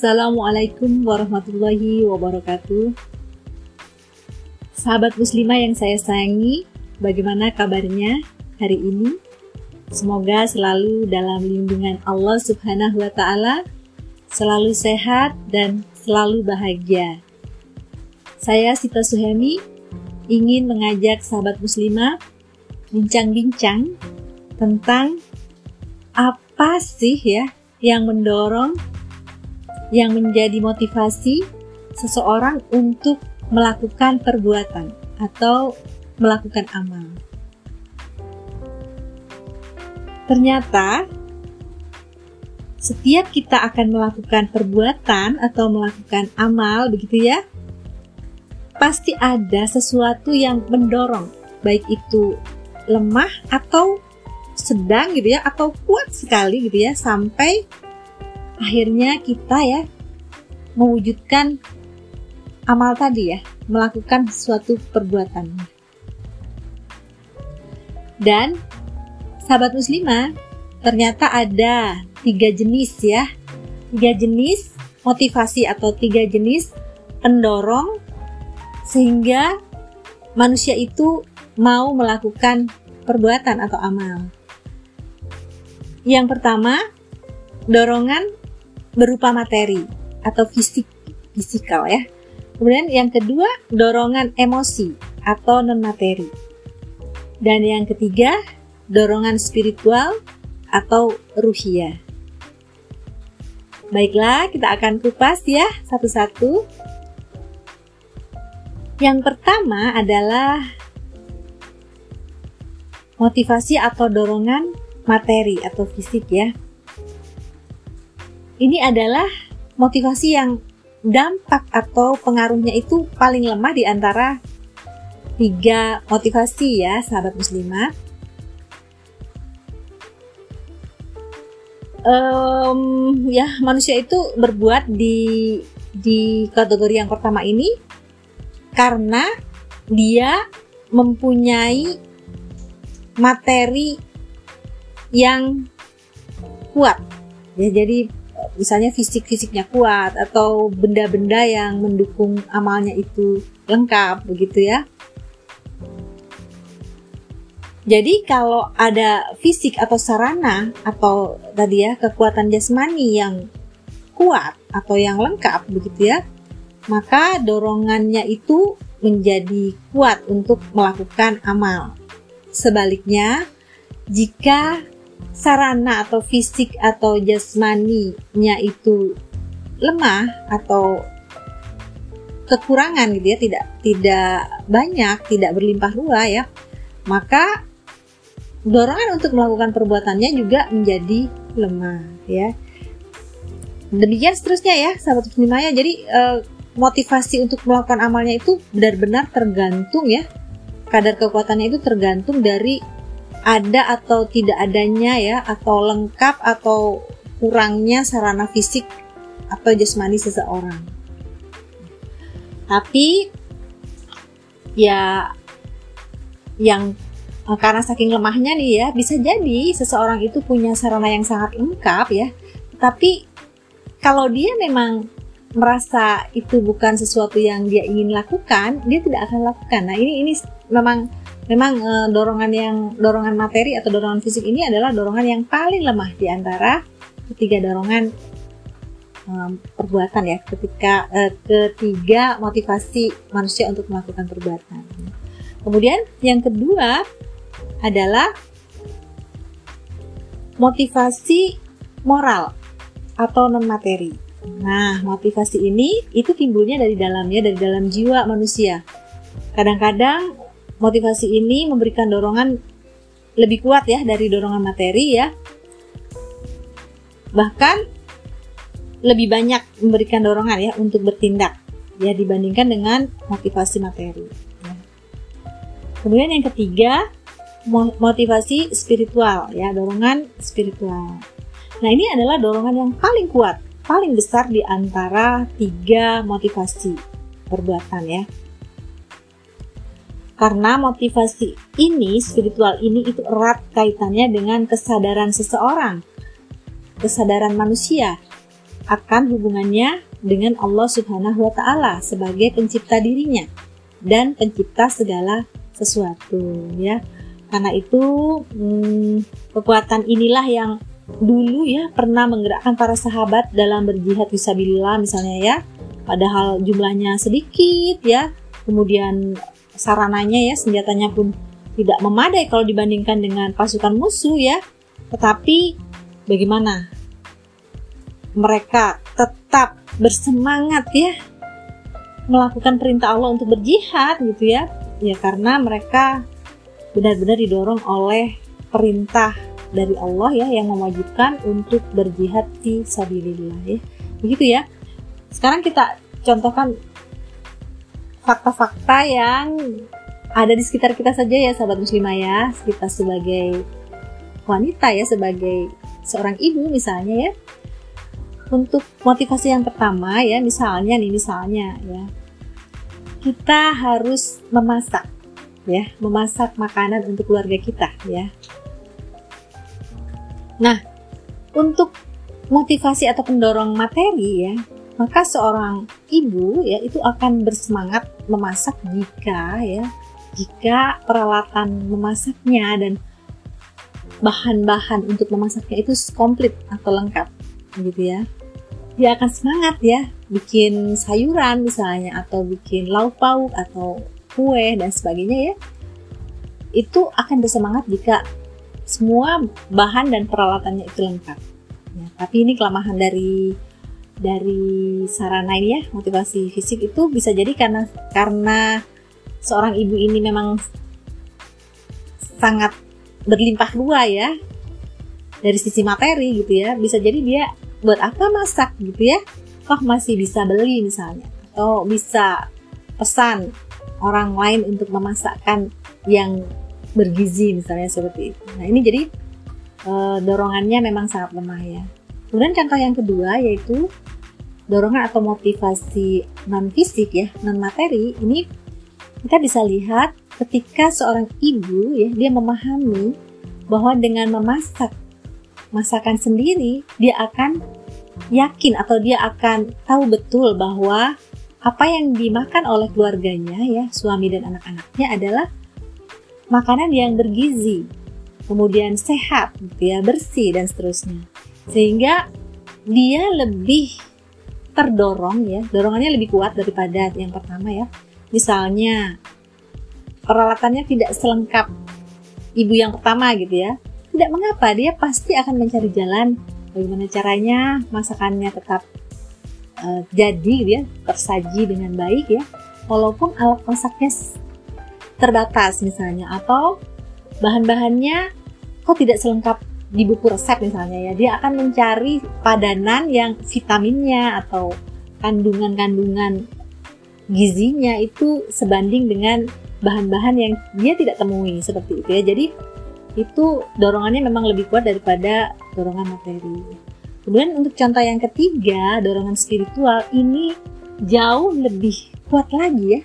Assalamualaikum warahmatullahi wabarakatuh. Sahabat muslimah yang saya sayangi, bagaimana kabarnya hari ini? Semoga selalu dalam lindungan Allah Subhanahu wa taala, selalu sehat dan selalu bahagia. Saya Sita Suhemi ingin mengajak sahabat muslimah bincang-bincang tentang apa sih ya yang mendorong yang menjadi motivasi seseorang untuk melakukan perbuatan atau melakukan amal. Ternyata setiap kita akan melakukan perbuatan atau melakukan amal begitu ya, pasti ada sesuatu yang mendorong, baik itu lemah atau sedang gitu ya atau kuat sekali gitu ya sampai akhirnya kita ya mewujudkan amal tadi ya, melakukan suatu perbuatan. Dan sahabat muslimah, ternyata ada tiga jenis ya, tiga jenis motivasi atau tiga jenis pendorong sehingga manusia itu mau melakukan perbuatan atau amal. Yang pertama, dorongan berupa materi atau fisik, fisikal ya. Kemudian yang kedua, dorongan emosi atau non-materi. Dan yang ketiga, dorongan spiritual atau ruhia. Baiklah, kita akan kupas ya satu-satu. Yang pertama adalah motivasi atau dorongan materi atau fisik ya. Ini adalah motivasi yang dampak atau pengaruhnya itu paling lemah di antara tiga motivasi ya sahabat muslimah. Um, ya manusia itu berbuat di di kategori yang pertama ini karena dia mempunyai materi yang kuat ya jadi misalnya fisik-fisiknya kuat atau benda-benda yang mendukung amalnya itu lengkap begitu ya. Jadi kalau ada fisik atau sarana atau tadi ya kekuatan jasmani yang kuat atau yang lengkap begitu ya, maka dorongannya itu menjadi kuat untuk melakukan amal. Sebaliknya, jika sarana atau fisik atau jasmaninya itu lemah atau kekurangan gitu ya tidak tidak banyak tidak berlimpah ruah ya maka dorongan untuk melakukan perbuatannya juga menjadi lemah ya. Demikian seterusnya ya sahabat muslimah jadi eh, motivasi untuk melakukan amalnya itu benar-benar tergantung ya. Kadar kekuatannya itu tergantung dari ada atau tidak adanya ya atau lengkap atau kurangnya sarana fisik atau jasmani seseorang. Tapi ya yang eh, karena saking lemahnya nih ya bisa jadi seseorang itu punya sarana yang sangat lengkap ya. Tapi kalau dia memang merasa itu bukan sesuatu yang dia ingin lakukan, dia tidak akan lakukan. Nah, ini ini memang memang e, dorongan yang dorongan materi atau dorongan fisik ini adalah dorongan yang paling lemah di antara ketiga dorongan e, perbuatan ya ketika e, ketiga motivasi manusia untuk melakukan perbuatan. Kemudian yang kedua adalah motivasi moral atau non materi. Nah, motivasi ini itu timbulnya dari dalamnya dari dalam jiwa manusia. Kadang-kadang motivasi ini memberikan dorongan lebih kuat ya dari dorongan materi ya. Bahkan lebih banyak memberikan dorongan ya untuk bertindak ya dibandingkan dengan motivasi materi. Ya. Kemudian yang ketiga motivasi spiritual ya dorongan spiritual. Nah ini adalah dorongan yang paling kuat, paling besar di antara tiga motivasi perbuatan ya. Karena motivasi ini, spiritual ini itu erat kaitannya dengan kesadaran seseorang, kesadaran manusia akan hubungannya dengan Allah Subhanahu wa taala sebagai pencipta dirinya dan pencipta segala sesuatu ya. Karena itu hmm, kekuatan inilah yang dulu ya pernah menggerakkan para sahabat dalam berjihad fisabilillah misalnya ya. Padahal jumlahnya sedikit ya. Kemudian sarananya ya senjatanya pun tidak memadai kalau dibandingkan dengan pasukan musuh ya. Tetapi bagaimana? Mereka tetap bersemangat ya melakukan perintah Allah untuk berjihad gitu ya. Ya karena mereka benar-benar didorong oleh perintah dari Allah ya yang mewajibkan untuk berjihad di sabilillah ya. Begitu ya. Sekarang kita contohkan fakta-fakta yang ada di sekitar kita saja ya sahabat muslimah ya. Kita sebagai wanita ya sebagai seorang ibu misalnya ya. Untuk motivasi yang pertama ya misalnya nih misalnya ya. Kita harus memasak ya memasak makanan untuk keluarga kita ya. Nah untuk motivasi atau pendorong materi ya maka seorang ibu ya itu akan bersemangat memasak jika ya jika peralatan memasaknya dan bahan-bahan untuk memasaknya itu komplit atau lengkap gitu ya. Dia akan semangat ya bikin sayuran misalnya atau bikin lauk pauk atau kue dan sebagainya ya. Itu akan bersemangat jika semua bahan dan peralatannya itu lengkap. Ya, tapi ini kelemahan dari dari sarana ini ya motivasi fisik itu bisa jadi karena karena seorang ibu ini memang sangat berlimpah ruah ya dari sisi materi gitu ya bisa jadi dia buat apa masak gitu ya toh masih bisa beli misalnya atau bisa pesan orang lain untuk memasakkan yang bergizi misalnya seperti itu. Nah ini jadi e, dorongannya memang sangat lemah ya kemudian contoh yang kedua yaitu dorongan atau motivasi non fisik ya non materi ini kita bisa lihat ketika seorang ibu ya dia memahami bahwa dengan memasak masakan sendiri, dia akan yakin atau dia akan tahu betul bahwa apa yang dimakan oleh keluarganya ya, suami dan anak-anaknya adalah makanan yang bergizi, kemudian sehat, gitu ya, bersih dan seterusnya. Sehingga dia lebih terdorong ya, dorongannya lebih kuat daripada yang pertama ya. Misalnya peralatannya tidak selengkap ibu yang pertama gitu ya. Tidak mengapa dia pasti akan mencari jalan bagaimana caranya masakannya tetap uh, jadi gitu ya tersaji dengan baik ya. Walaupun alat masaknya terbatas misalnya atau bahan-bahannya kok tidak selengkap di buku resep misalnya ya dia akan mencari padanan yang vitaminnya atau kandungan-kandungan gizinya itu sebanding dengan bahan-bahan yang dia tidak temui seperti itu ya jadi itu dorongannya memang lebih kuat daripada dorongan materi. Kemudian untuk contoh yang ketiga, dorongan spiritual ini jauh lebih kuat lagi ya.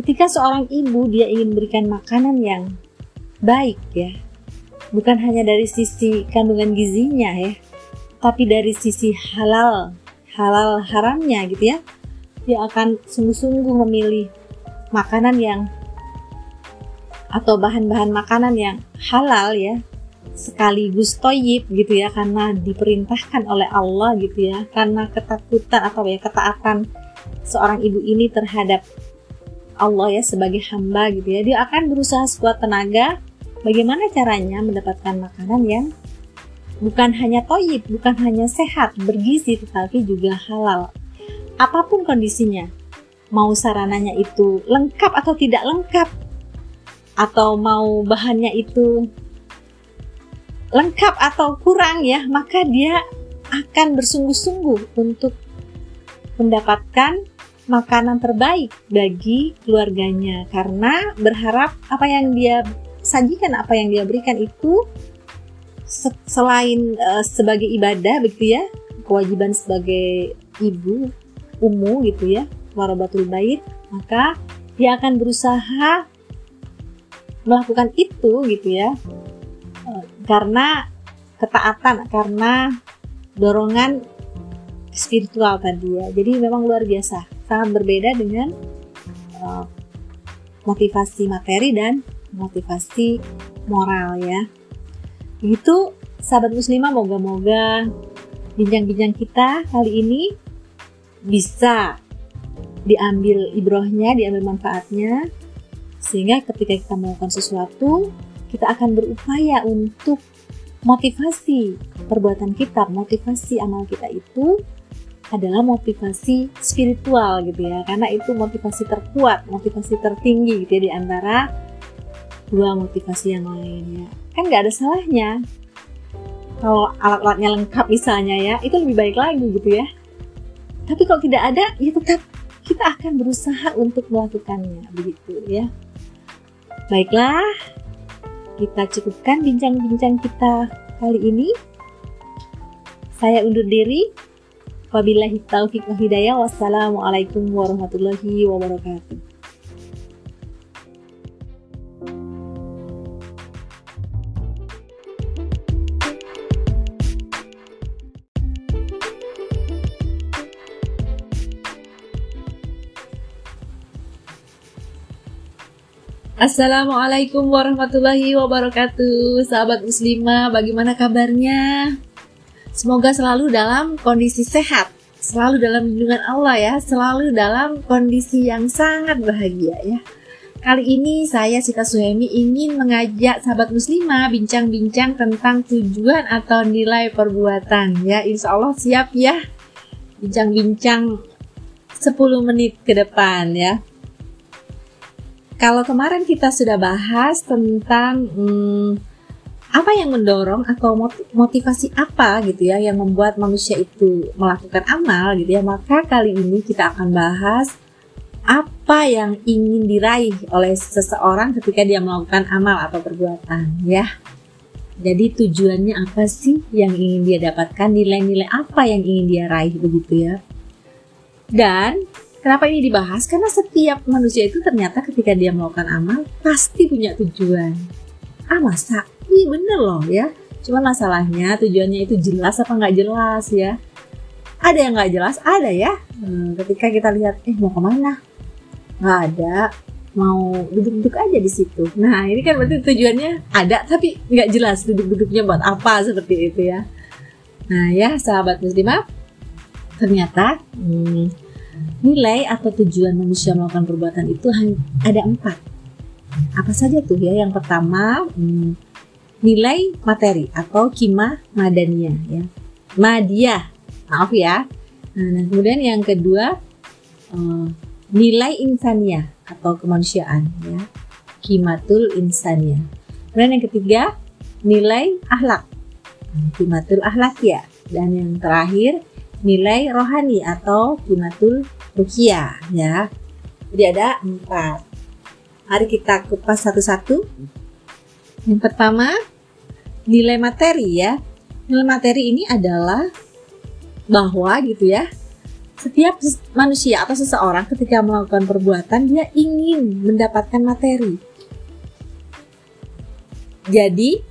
Ketika seorang ibu dia ingin berikan makanan yang baik ya, bukan hanya dari sisi kandungan gizinya ya, tapi dari sisi halal, halal haramnya gitu ya, dia akan sungguh-sungguh memilih makanan yang atau bahan-bahan makanan yang halal ya sekaligus toyib gitu ya karena diperintahkan oleh Allah gitu ya. Karena ketakutan atau ya ketaatan seorang ibu ini terhadap Allah ya sebagai hamba gitu ya. Dia akan berusaha sekuat tenaga bagaimana caranya mendapatkan makanan yang bukan hanya toyib bukan hanya sehat bergizi tetapi juga halal? Apa pun kondisinya mau sarananya itu lengkap atau tidak lengkap atau mau bahannya itu lengkap atau kurang ya, maka dia akan bersungguh-sungguh untuk mendapatkan makanan terbaik bagi keluarganya. Karena berharap apa yang dia sajikan, apa yang dia berikan itu selain uh, sebagai ibadah begitu ya, kewajiban sebagai ibu, umu gitu ya, warabatul bait, maka dia akan berusaha melakukan itu gitu ya e, karena ketaatan karena dorongan spiritual tadi ya. Jadi memang luar biasa, sangat berbeda dengan uh, motivasi materi dan motivasi moral ya. Itu sahabat muslimah moga-moga bincang-bincang kita kali ini bisa diambil ibrohnya, diambil manfaatnya sehingga ketika kita melakukan sesuatu kita akan berupaya untuk motivasi perbuatan kita, motivasi amal kita itu adalah motivasi spiritual gitu ya karena itu motivasi terkuat motivasi tertinggi gitu ya di antara dua motivasi yang lainnya. Kan nggak ada salahnya. Kalau alat-alatnya lengkap misalnya ya itu lebih baik lagi gitu ya. Tapi kalau tidak ada ya tetap kita akan berusaha untuk melakukannya begitu ya. Baiklah kita cukupkan bincang-bincang kita kali ini. Saya undur diri. Wabillahi taufiq wa hidayah. Wassalamualaikum warahmatullahi wabarakatuh. Assalamualaikum warahmatullahi wabarakatuh Sahabat muslimah bagaimana kabarnya? Semoga selalu dalam kondisi sehat, selalu dalam lindungan Allah ya, selalu dalam kondisi yang sangat bahagia ya. Kali ini saya Sita Suhemi ingin mengajak sahabat muslimah bincang-bincang tentang tujuan atau nilai perbuatan ya. Insya Allah siap ya bincang-bincang 10 menit ke depan ya. Kalau kemarin kita sudah bahas tentang hmm, apa yang mendorong atau motivasi apa gitu ya yang membuat manusia itu melakukan amal gitu ya maka kali ini kita akan bahas apa yang ingin diraih oleh seseorang ketika dia melakukan amal atau perbuatan ya. Jadi tujuannya apa sih yang ingin dia dapatkan? Nilai-nilai apa yang ingin dia raih begitu ya? Dan kenapa ini dibahas? Karena setiap manusia itu ternyata ketika dia melakukan amal pasti punya tujuan. Ah masa? Iya bener loh ya. Cuman masalahnya tujuannya itu jelas apa nggak jelas ya? Ada yang nggak jelas? Ada ya. Hmm, ketika kita lihat eh mau ke mana? Nggak ada. Mau duduk-duduk aja di situ. Nah ini kan berarti tujuannya ada tapi nggak jelas duduk-duduknya buat apa seperti itu ya. Nah ya sahabat muslimah ternyata hmm, nilai atau tujuan manusia melakukan perbuatan itu ada empat. Apa saja tuh ya? Yang pertama hmm, nilai materi atau kima madania ya. Madia maaf ya. Nah, kemudian yang kedua uh, nilai insania atau kemanusiaan ya. Kimatul insania kemudian yang ketiga nilai akhlak. Kimatul akhlak ya. Dan yang terakhir nilai rohani atau kimatul rukia ya jadi ada empat mari kita kupas satu-satu yang pertama, nilai materi ya. Nilai materi ini adalah bahwa gitu ya, setiap manusia atau seseorang ketika melakukan perbuatan dia ingin mendapatkan materi. Jadi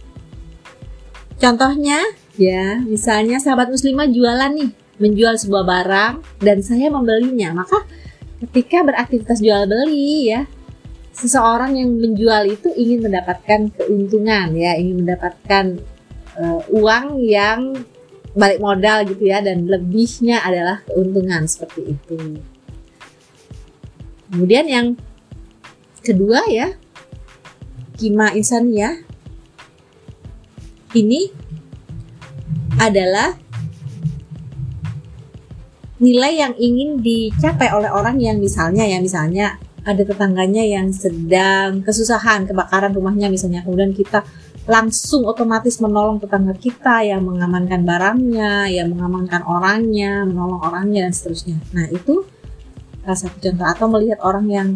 contohnya ya, misalnya sahabat muslimah jualan nih, menjual sebuah barang dan saya membelinya, maka ketika beraktivitas jual beli ya, seseorang yang menjual itu ingin mendapatkan keuntungan ya, ingin mendapatkan uh, uang yang balik modal gitu ya dan lebihnya adalah keuntungan seperti itu. Kemudian yang kedua ya, kima insania ini adalah nilai yang ingin dicapai oleh orang yang misalnya ya misalnya ada tetangganya yang sedang kesusahan kebakaran rumahnya misalnya kemudian kita langsung otomatis menolong tetangga kita yang mengamankan barangnya, yang mengamankan orangnya, menolong orangnya dan seterusnya. Nah itu salah satu contoh atau melihat orang yang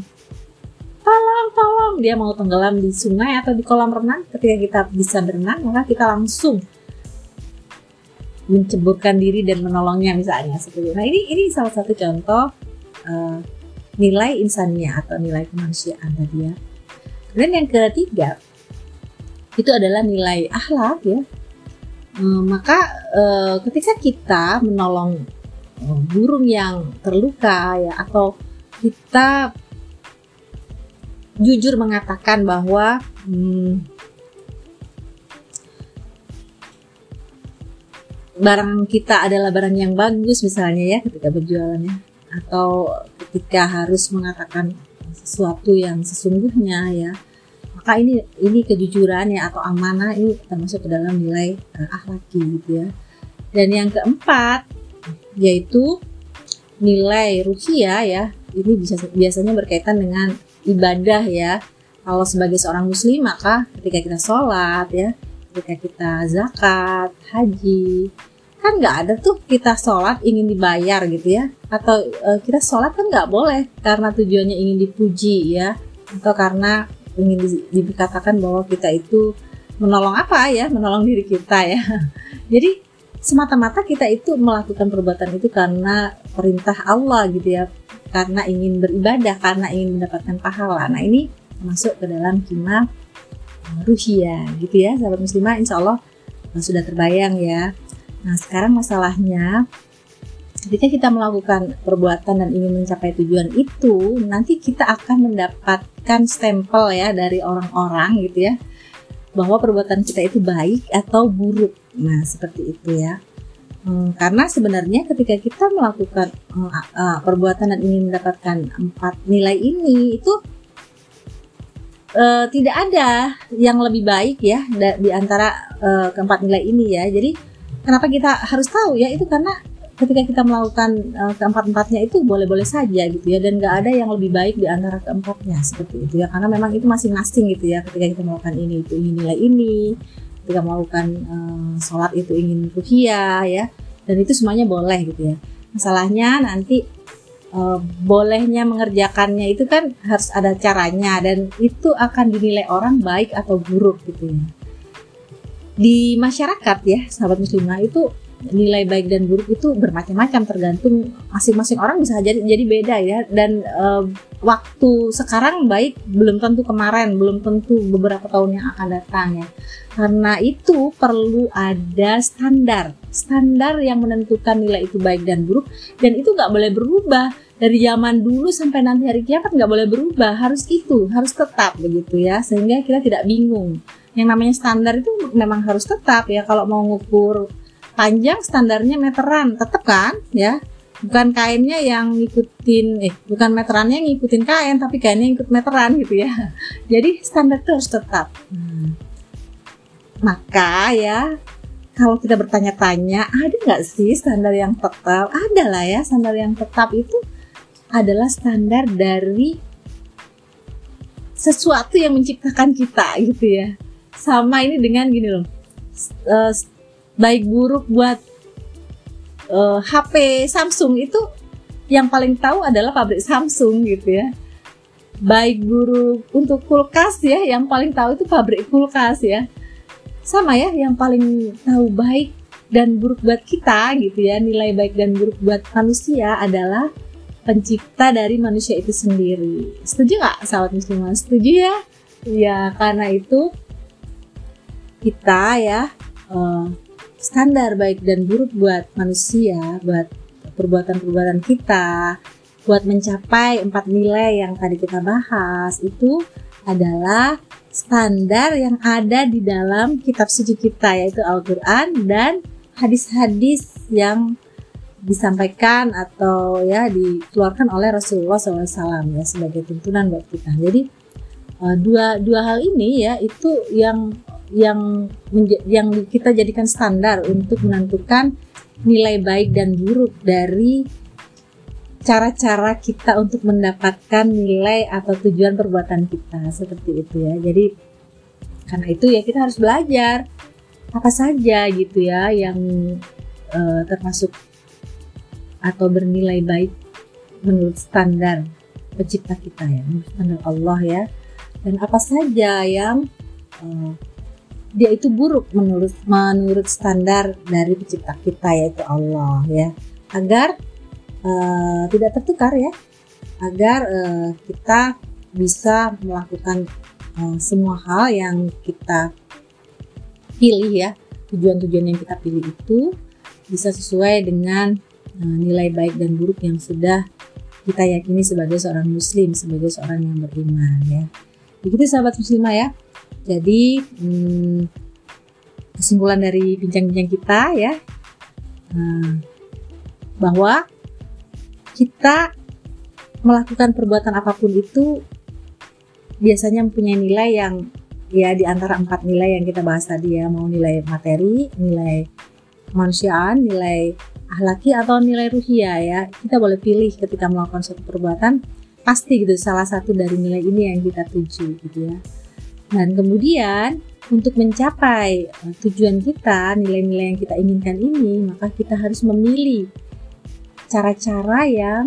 tolong tolong dia mau tenggelam di sungai atau di kolam renang ketika kita bisa berenang maka kita langsung menceburkan diri dan menolongnya misalnya seperti itu. Nah ini ini salah satu contoh uh, nilai insannya atau nilai kemanusiaan tadi ya. Dan yang ketiga itu adalah nilai akhlak ya. E, maka e, ketika kita menolong uh, burung yang terluka ya atau kita jujur mengatakan bahwa hmm, barang kita adalah barang yang bagus misalnya ya ketika berjualannya. Atau ketika harus mengatakan sesuatu yang sesungguhnya ya. Maka ini ini kejujuran ya atau amanah ini termasuk ke dalam nilai uh, akhlaki gitu ya. Dan yang keempat yaitu nilai ruhiyah ya. Ini bisa biasanya berkaitan dengan ibadah ya. Kalau sebagai seorang muslim maka ketika kita sholat ya, ketika kita zakat, haji, kan nggak ada tuh kita sholat ingin dibayar gitu ya. Atau e, kita sholat kan nggak boleh karena tujuannya ingin dipuji ya. Atau karena ingin di, dikatakan bahwa kita itu menolong apa ya menolong diri kita ya. Jadi semata-mata kita itu melakukan perbuatan itu karena perintah Allah gitu ya. Karena ingin beribadah, karena ingin mendapatkan pahala. Nah ini masuk ke dalam kima ruhia gitu ya, sahabat muslimah insya Allah sudah terbayang ya. Nah sekarang masalahnya ketika kita melakukan perbuatan dan ingin mencapai tujuan itu, nanti kita akan mendapatkan stempel ya dari orang-orang gitu ya, bahwa perbuatan kita itu baik atau buruk. Nah seperti itu ya. Hmm, karena sebenarnya ketika kita melakukan uh, uh, perbuatan dan ingin mendapatkan empat nilai ini itu uh, tidak ada yang lebih baik ya di antara uh, keempat nilai ini ya. Jadi kenapa kita harus tahu? Ya itu karena ketika kita melakukan uh, keempat-empatnya itu boleh-boleh saja gitu ya. Dan nggak ada yang lebih baik di antara keempatnya seperti itu ya. Karena memang itu masing-masing gitu ya ketika kita melakukan ini itu ingin nilai ini. Ketika melakukan uh, sholat itu ingin ruhiyah ya. Dan itu semuanya boleh gitu ya. Masalahnya nanti uh, bolehnya mengerjakannya itu kan harus ada caranya dan itu akan dinilai orang baik atau buruk gitu ya. Di masyarakat ya sahabat muslimah itu nilai baik dan buruk itu bermacam-macam tergantung masing-masing orang bisa jadi jadi beda ya. Dan uh, waktu sekarang baik belum tentu kemarin belum tentu beberapa tahun yang akan datang ya. Karena itu perlu ada standar standar yang menentukan nilai itu baik dan buruk dan itu nggak boleh berubah dari zaman dulu sampai nanti hari kiamat nggak boleh berubah harus itu harus tetap begitu ya sehingga kita tidak bingung. Yang namanya standar itu memang harus tetap ya kalau mau ngukur panjang standarnya meteran tetap kan ya. Bukan kainnya yang ngikutin eh bukan meterannya yang ngikutin kain tapi kainnya ikut meteran gitu ya. Jadi standar itu harus tetap. Hmm. maka ya kalau kita bertanya-tanya ada nggak sih standar yang tetap? Ada lah ya standar yang tetap itu adalah standar dari sesuatu yang menciptakan kita gitu ya. Sama ini dengan gini loh. Uh, baik buruk buat uh, eh, HP Samsung itu yang paling tahu adalah pabrik Samsung gitu ya. Baik buruk untuk kulkas ya yang paling tahu itu pabrik kulkas ya. Sama ya yang paling tahu baik dan buruk buat kita gitu ya. Nilai baik dan buruk buat manusia adalah pencipta dari manusia itu sendiri. Setuju nggak sahabat muslimah? Setuju ya? Ya karena itu kita ya uh, standar baik dan buruk buat manusia, buat perbuatan-perbuatan kita, buat mencapai empat nilai yang tadi kita bahas itu adalah standar yang ada di dalam kitab suci kita yaitu Al-Qur'an dan hadis-hadis yang disampaikan atau ya dikeluarkan oleh Rasulullah SAW ya sebagai tuntunan buat kita. Jadi eh, dua dua hal ini ya itu yang yang yang kita jadikan standar untuk menentukan nilai baik dan buruk dari cara-cara kita untuk mendapatkan nilai atau tujuan perbuatan kita seperti itu ya. Jadi karena itu ya kita harus belajar apa saja gitu ya yang uh, termasuk atau bernilai baik menurut standar pencipta kita ya, menurut standar Allah ya. Dan apa saja yang uh, dia itu buruk menurut menurut standar dari pencipta kita yaitu Allah ya. Agar uh, tidak tertukar ya. Agar uh, kita bisa melakukan uh, semua hal yang kita pilih ya. Tujuan-tujuan yang kita pilih itu bisa sesuai dengan nilai baik dan buruk yang sudah kita yakini sebagai seorang muslim, sebagai seorang yang beriman ya. Begitu sahabat muslimah ya. Jadi hmm, kesimpulan dari bincang-bincang kita ya uh, bahwa kita melakukan perbuatan apa pun itu biasanya mempunyai nilai yang ya di antara empat nilai yang kita bahas tadi ya mau nilai materi, nilai kemanusiaan, nilai ahlaki atau nilai ruhia ya kita boleh pilih ketika melakukan suatu perbuatan pasti gitu salah satu dari nilai ini yang kita tuju gitu ya dan kemudian untuk mencapai eh, tujuan kita nilai-nilai yang kita inginkan ini maka kita harus memilih cara-cara yang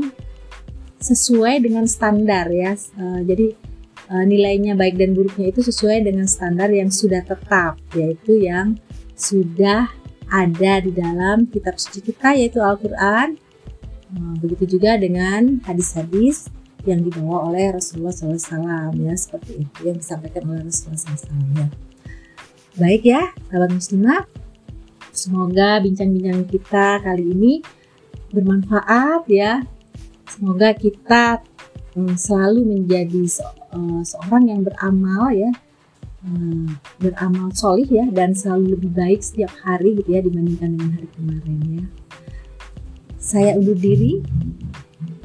sesuai dengan standar ya. Uh, jadi uh, nilainya baik dan buruknya itu sesuai dengan standar yang sudah tetap yaitu yang sudah ada di dalam kitab suci kita yaitu Al-Qur'an. Uh, begitu juga dengan hadis-hadis yang dibawa oleh Rasulullah SAW ya seperti itu yang disampaikan oleh Rasulullah SAW ya. Baik ya, sahabat muslimah. Semoga bincang-bincang kita kali ini bermanfaat ya Semoga kita um, selalu menjadi se uh, seorang yang beramal ya, um, beramal solih ya, dan selalu lebih baik setiap hari gitu ya dibandingkan dengan hari kemarin ya. Saya undur diri.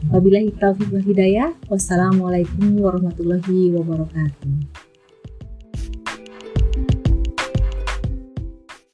Wabillahi taufiq wa hidayah. Wassalamualaikum warahmatullahi wabarakatuh.